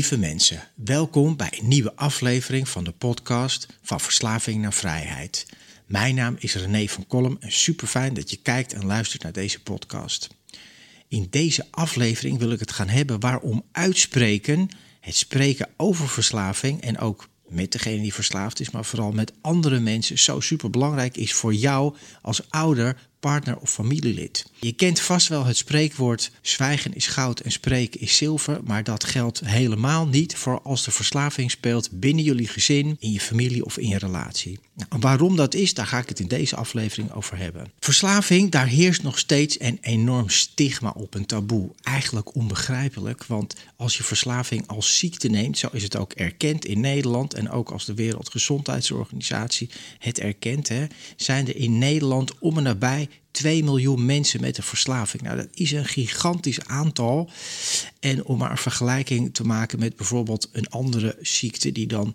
Lieve mensen, welkom bij een nieuwe aflevering van de podcast Van Verslaving naar Vrijheid. Mijn naam is René van Kolm en super fijn dat je kijkt en luistert naar deze podcast. In deze aflevering wil ik het gaan hebben waarom uitspreken, het spreken over verslaving en ook met degene die verslaafd is, maar vooral met andere mensen zo super belangrijk is voor jou als ouder, partner of familielid. Je kent vast wel het spreekwoord zwijgen is goud en spreken is zilver, maar dat geldt helemaal niet voor als de verslaving speelt binnen jullie gezin, in je familie of in je relatie. Nou, waarom dat is, daar ga ik het in deze aflevering over hebben. Verslaving, daar heerst nog steeds een enorm stigma op, een taboe. Eigenlijk onbegrijpelijk, want als je verslaving als ziekte neemt, zo is het ook erkend in Nederland en ook als de Wereldgezondheidsorganisatie het erkent, hè, zijn er in Nederland om en nabij 2 miljoen mensen met een verslaving. Nou, dat is een gigantisch aantal. En om maar een vergelijking te maken met bijvoorbeeld een andere ziekte die dan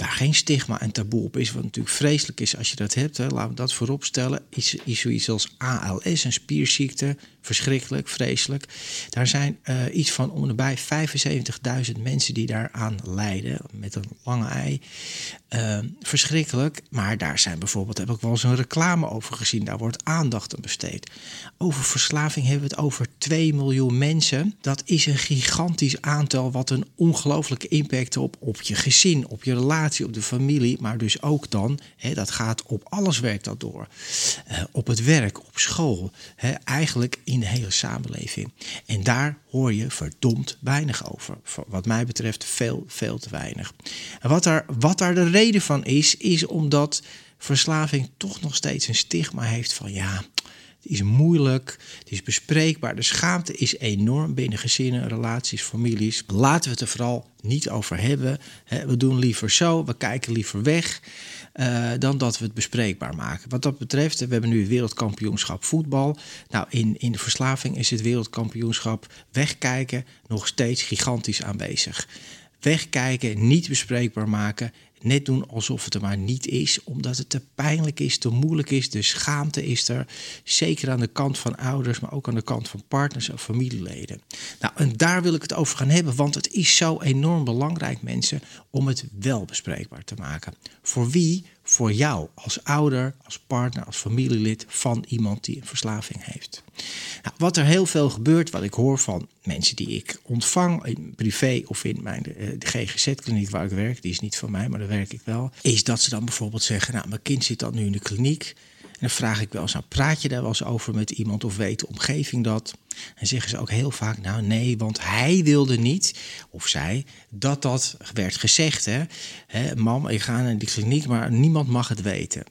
daar geen stigma en taboe op is. Wat natuurlijk vreselijk is als je dat hebt. Hè. Laten we dat voorop stellen. Is, is zoiets als ALS, een spierziekte. Verschrikkelijk, vreselijk. Daar zijn uh, iets van om en 75.000 mensen die daaraan lijden. Met een lange ei. Uh, verschrikkelijk. Maar daar zijn bijvoorbeeld, heb ik wel eens een reclame over gezien. Daar wordt aandacht aan besteed. Over verslaving hebben we het over 2 miljoen mensen. Dat is een gigantisch aantal. Wat een ongelooflijke impact op, op je gezin, op je relatie, op de familie. Maar dus ook dan, hè, dat gaat op alles werkt dat door. Uh, op het werk, op school. Hè, eigenlijk in de hele samenleving. En daar hoor je verdomd weinig over. Wat mij betreft veel, veel te weinig. En wat daar, wat daar de reden van is, is omdat verslaving toch nog steeds een stigma heeft van ja. Het is moeilijk, het is bespreekbaar. De schaamte is enorm binnen gezinnen, relaties, families. Laten we het er vooral niet over hebben. We doen liever zo, we kijken liever weg. Uh, dan dat we het bespreekbaar maken. Wat dat betreft, we hebben nu het wereldkampioenschap voetbal. Nou, in, in de verslaving is het wereldkampioenschap wegkijken nog steeds gigantisch aanwezig. Wegkijken, niet bespreekbaar maken net doen alsof het er maar niet is, omdat het te pijnlijk is, te moeilijk is. De schaamte is er, zeker aan de kant van ouders, maar ook aan de kant van partners en familieleden. Nou, en daar wil ik het over gaan hebben, want het is zo enorm belangrijk, mensen, om het wel bespreekbaar te maken. Voor wie? Voor jou als ouder, als partner, als familielid van iemand die een verslaving heeft. Nou, wat er heel veel gebeurt, wat ik hoor van mensen die ik ontvang, in privé of in mijn eh, GGZ-kliniek waar ik werk, die is niet van mij, maar daar werk ik wel, is dat ze dan bijvoorbeeld zeggen: Nou, mijn kind zit dan nu in de kliniek. Dan vraag ik wel eens, nou praat je daar wel eens over met iemand of weet de omgeving dat? En zeggen ze ook heel vaak, nou nee, want hij wilde niet, of zij, dat dat werd gezegd. Hè? Hè, mam, ik ga naar die kliniek, maar niemand mag het weten.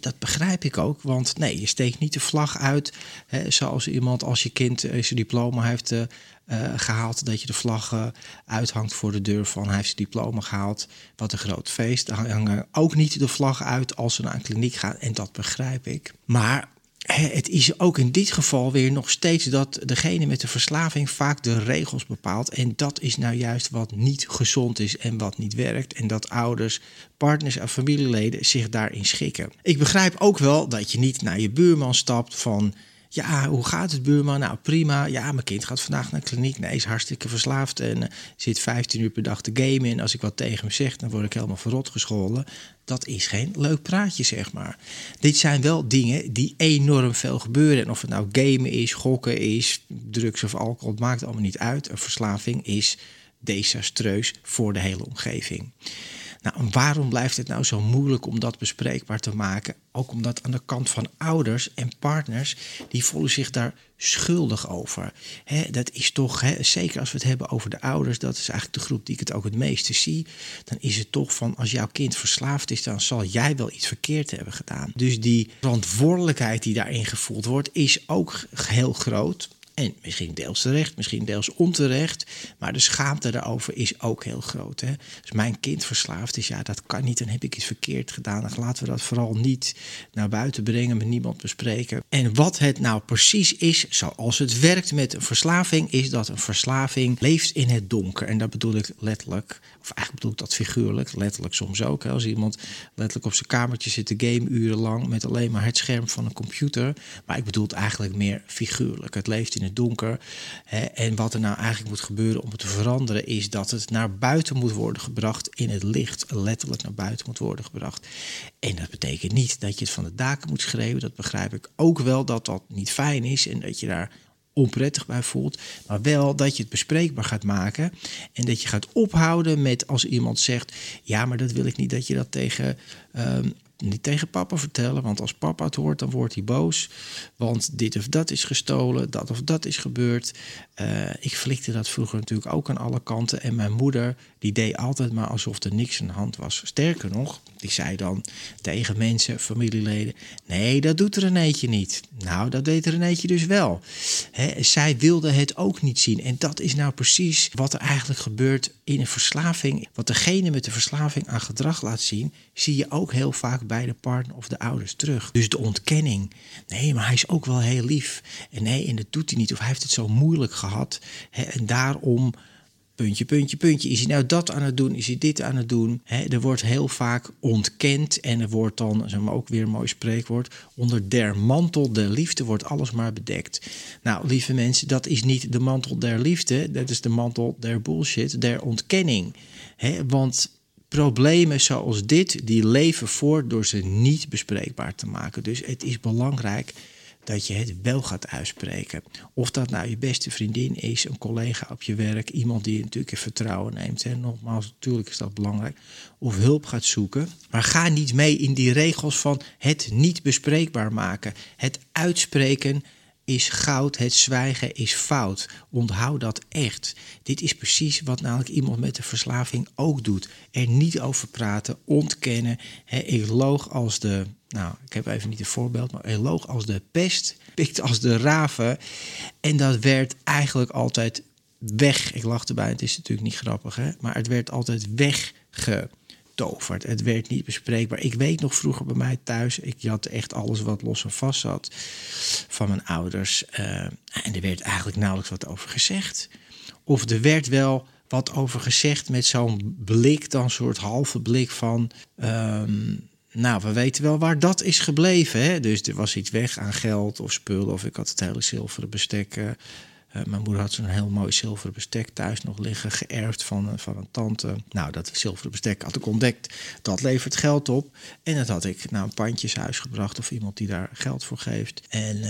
Dat begrijp ik ook, want nee, je steekt niet de vlag uit hè, zoals iemand als je kind zijn diploma heeft uh, gehaald, dat je de vlag uithangt voor de deur van hij heeft zijn diploma gehaald. Wat een groot feest. Dan hangen ook niet de vlag uit als ze naar een kliniek gaan en dat begrijp ik. Maar het is ook in dit geval weer nog steeds dat degene met de verslaving vaak de regels bepaalt. En dat is nou juist wat niet gezond is en wat niet werkt. En dat ouders, partners en familieleden zich daarin schikken. Ik begrijp ook wel dat je niet naar je buurman stapt van ja, hoe gaat het buurman? Nou, prima. Ja, mijn kind gaat vandaag naar de kliniek. Nee, is hartstikke verslaafd en uh, zit 15 uur per dag te gamen. En als ik wat tegen hem zeg, dan word ik helemaal verrot gescholden. Dat is geen leuk praatje, zeg maar. Dit zijn wel dingen die enorm veel gebeuren. En of het nou gamen is, gokken is, drugs of alcohol, het maakt allemaal niet uit. Een verslaving is desastreus voor de hele omgeving. Nou, waarom blijft het nou zo moeilijk om dat bespreekbaar te maken? Ook omdat aan de kant van ouders en partners, die voelen zich daar schuldig over. dat is toch, zeker als we het hebben over de ouders, dat is eigenlijk de groep die ik het ook het meeste zie. Dan is het toch van als jouw kind verslaafd is, dan zal jij wel iets verkeerd hebben gedaan. Dus die verantwoordelijkheid die daarin gevoeld wordt, is ook heel groot. En misschien deels terecht, misschien deels onterecht. Maar de schaamte daarover is ook heel groot. Hè? Als mijn kind verslaafd is, ja, dat kan niet. Dan heb ik iets verkeerd gedaan. Dan laten we dat vooral niet naar buiten brengen, met niemand bespreken. En wat het nou precies is, zoals het werkt met een verslaving, is dat een verslaving leeft in het donker. En dat bedoel ik letterlijk, of eigenlijk bedoel ik dat figuurlijk, letterlijk soms ook. Als iemand letterlijk op zijn kamertje zit te game urenlang met alleen maar het scherm van een computer. Maar ik bedoel het eigenlijk meer figuurlijk. Het leeft in het donker. En wat er nou eigenlijk moet gebeuren om het te veranderen, is dat het naar buiten moet worden gebracht in het licht. Letterlijk naar buiten moet worden gebracht. En dat betekent niet dat je het van de daken moet schreeuwen. Dat begrijp ik ook wel dat dat niet fijn is en dat je daar onprettig bij voelt. Maar wel dat je het bespreekbaar gaat maken. En dat je gaat ophouden met als iemand zegt: Ja, maar dat wil ik niet dat je dat tegen. Ehm, niet tegen papa vertellen, want als papa het hoort, dan wordt hij boos. Want dit of dat is gestolen, dat of dat is gebeurd. Uh, ik flikte dat vroeger natuurlijk ook aan alle kanten. En mijn moeder, die deed altijd maar alsof er niks aan de hand was. Sterker nog, die zei dan tegen mensen, familieleden... nee, dat doet Renéetje niet. Nou, dat deed Renéetje dus wel. zij wilde het ook niet zien. En dat is nou precies wat er eigenlijk gebeurt in een verslaving. Wat degene met de verslaving aan gedrag laat zien... zie je ook heel vaak bij de partner of de ouders terug. Dus de ontkenning. Nee, maar hij is ook wel heel lief. En nee, en dat doet hij niet. Of hij heeft het zo moeilijk gehad. en daarom puntje, puntje, puntje. Is hij nou dat aan het doen? Is hij dit aan het doen? er wordt heel vaak ontkend en er wordt dan, zeg maar ook weer een mooi spreekwoord, onder der mantel der liefde wordt alles maar bedekt. Nou, lieve mensen, dat is niet de mantel der liefde, dat is de mantel der bullshit, der ontkenning. want problemen zoals dit, die leven voort door ze niet bespreekbaar te maken. Dus het is belangrijk dat je het wel gaat uitspreken. Of dat nou je beste vriendin is, een collega op je werk, iemand die je natuurlijk in vertrouwen neemt. En nogmaals, natuurlijk is dat belangrijk. Of hulp gaat zoeken. Maar ga niet mee in die regels van het niet bespreekbaar maken. Het uitspreken is goud, het zwijgen is fout. Onthoud dat echt. Dit is precies wat namelijk iemand met een verslaving ook doet. Er niet over praten, ontkennen. ik loog als de, nou, ik heb even niet een voorbeeld, maar ik loog als de pest, pikt als de raven. En dat werd eigenlijk altijd weg. Ik lachte erbij, het is natuurlijk niet grappig, hè? maar het werd altijd wegge het werd niet bespreekbaar. Ik weet nog vroeger bij mij thuis, ik had echt alles wat los en vast zat van mijn ouders. Uh, en er werd eigenlijk nauwelijks wat over gezegd. Of er werd wel wat over gezegd met zo'n blik, dan soort halve blik van. Ehm, nou, we weten wel waar dat is gebleven. Hè? Dus er was iets weg aan geld of spullen. Of ik had het hele zilveren bestek uh, mijn moeder had zo'n heel mooi zilveren bestek thuis nog liggen, geërfd van, uh, van een tante. Nou, dat zilveren bestek had ik ontdekt. Dat levert geld op. En dat had ik naar een pandjeshuis gebracht of iemand die daar geld voor geeft. En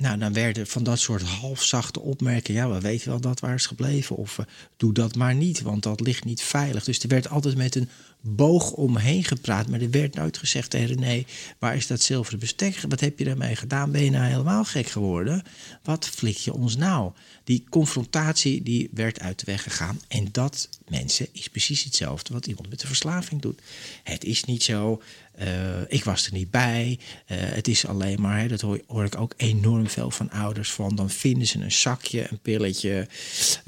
nou, dan werden van dat soort halfzachte opmerkingen. Ja, we weten wel dat waar is gebleven. Of doe dat maar niet, want dat ligt niet veilig. Dus er werd altijd met een boog omheen gepraat. Maar er werd nooit gezegd tegen René: waar is dat zilveren bestek? Wat heb je daarmee gedaan? Ben je nou helemaal gek geworden? Wat flik je ons nou? Die confrontatie die werd uit de weg gegaan. En dat, mensen, is precies hetzelfde wat iemand met de verslaving doet. Het is niet zo uh, ik was er niet bij. Uh, het is alleen maar, hè, dat hoor, hoor, ik ook enorm veel van ouders van. Dan vinden ze een zakje, een pilletje,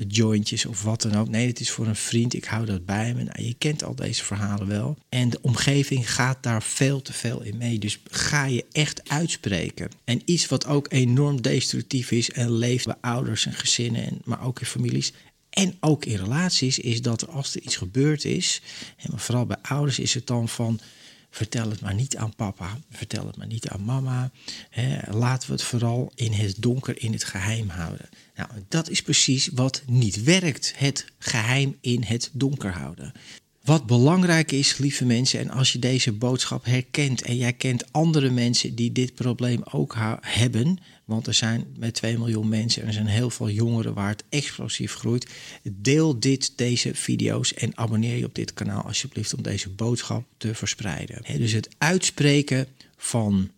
jointjes of wat dan ook. Nee, het is voor een vriend. Ik hou dat bij me. Nou, je kent al deze verhalen wel. En de omgeving gaat daar veel te veel in mee. Dus ga je echt uitspreken. En iets wat ook enorm destructief is en leeft bij ouders en gezinnen, en, maar ook in families. En ook in relaties is dat als er iets gebeurd is, en vooral bij ouders is het dan van Vertel het maar niet aan papa. Vertel het maar niet aan mama. laten we het vooral in het donker, in het geheim houden. Nou, dat is precies wat niet werkt. Het geheim in het donker houden. Wat belangrijk is, lieve mensen, en als je deze boodschap herkent en jij kent andere mensen die dit probleem ook hebben, want er zijn met 2 miljoen mensen en er zijn heel veel jongeren waar het explosief groeit, deel dit, deze video's en abonneer je op dit kanaal alsjeblieft om deze boodschap te verspreiden. dus het uitspreken van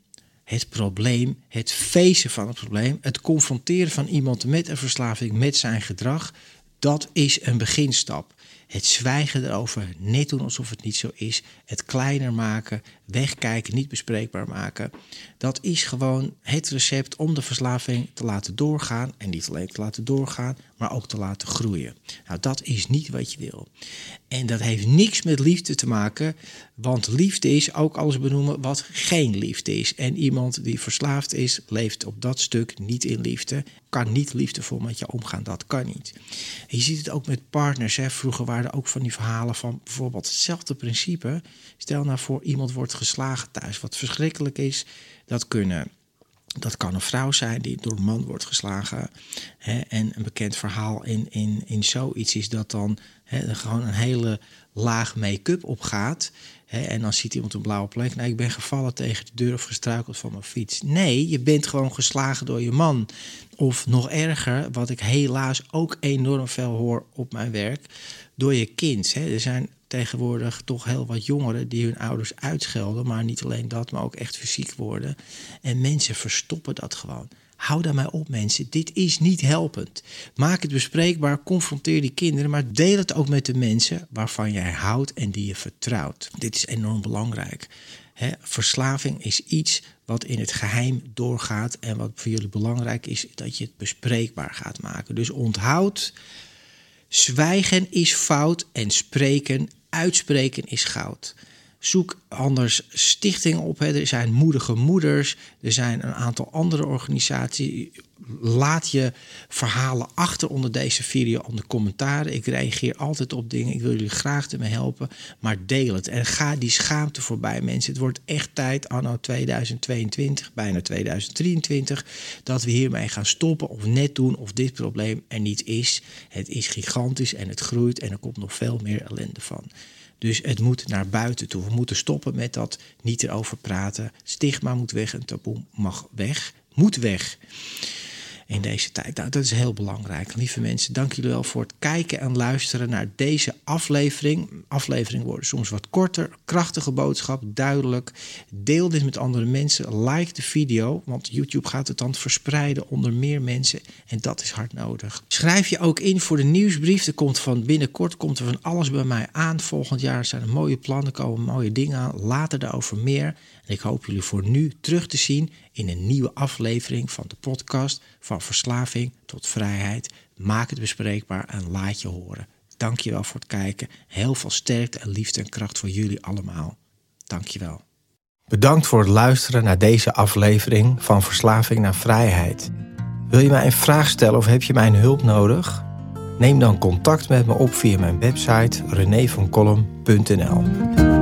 het probleem, het feesten van het probleem, het confronteren van iemand met een verslaving, met zijn gedrag, dat is een beginstap. Het zwijgen erover, net doen alsof het niet zo is. Het kleiner maken, wegkijken, niet bespreekbaar maken. Dat is gewoon het recept om de verslaving te laten doorgaan. En niet alleen te laten doorgaan, maar ook te laten groeien. Nou, dat is niet wat je wil. En dat heeft niks met liefde te maken, want liefde is ook alles benoemen wat geen liefde is. En iemand die verslaafd is, leeft op dat stuk niet in liefde. Kan niet liefdevol met je omgaan, dat kan niet. je ziet het ook met partners. Hè. Vroeger waren ook van die verhalen van bijvoorbeeld hetzelfde principe. Stel nou voor, iemand wordt geslagen thuis, wat verschrikkelijk is. Dat kunnen dat kan een vrouw zijn die door een man wordt geslagen. Hè, en een bekend verhaal in, in, in zoiets is dat dan hè, gewoon een hele laag make-up opgaat. En dan ziet iemand een blauwe plek. Nou, ik ben gevallen tegen de deur of gestruikeld van mijn fiets. Nee, je bent gewoon geslagen door je man. Of nog erger, wat ik helaas ook enorm veel hoor op mijn werk, door je kind. Hè. Er zijn tegenwoordig toch heel wat jongeren die hun ouders uitschelden. Maar niet alleen dat, maar ook echt fysiek worden. En mensen verstoppen dat gewoon. Hou daarmee op, mensen. Dit is niet helpend. Maak het bespreekbaar, confronteer die kinderen, maar deel het ook met de mensen waarvan jij houdt en die je vertrouwt. Dit is enorm belangrijk. verslaving is iets wat in het geheim doorgaat en wat voor jullie belangrijk is, dat je het bespreekbaar gaat maken. Dus onthoud, zwijgen is fout en spreken uitspreken is goud. Zoek anders stichtingen op. Hè. Er zijn moedige moeders. Er zijn een aantal andere organisaties. Laat je verhalen achter onder deze video, onder commentaren. Ik reageer altijd op dingen. Ik wil jullie graag ermee helpen. Maar deel het. En ga die schaamte voorbij, mensen. Het wordt echt tijd, anno 2022, bijna 2023, dat we hiermee gaan stoppen of net doen of dit probleem er niet is. Het is gigantisch en het groeit en er komt nog veel meer ellende van. Dus het moet naar buiten toe. We moeten stoppen met dat niet erover praten. Stigma moet weg, een taboe mag weg, moet weg in deze tijd. Nou, dat is heel belangrijk. Lieve mensen, dank jullie wel voor het kijken en luisteren naar deze aflevering. Afleveringen worden soms wat korter, krachtige boodschap, duidelijk. Deel dit met andere mensen. Like de video, want YouTube gaat het dan verspreiden onder meer mensen. En dat is hard nodig. Schrijf je ook in voor de nieuwsbrief. Er komt van binnenkort komt er van alles bij mij aan. Volgend jaar zijn er mooie plannen, komen mooie dingen aan. Later daarover meer. En ik hoop jullie voor nu terug te zien in een nieuwe aflevering van de podcast van verslaving tot vrijheid. Maak het bespreekbaar en laat je horen. Dankjewel voor het kijken. Heel veel sterkte en liefde en kracht voor jullie allemaal. Dankjewel. Bedankt voor het luisteren naar deze aflevering van Verslaving naar Vrijheid. Wil je mij een vraag stellen of heb je mijn hulp nodig? Neem dan contact met me op via mijn website renévancolum.nl.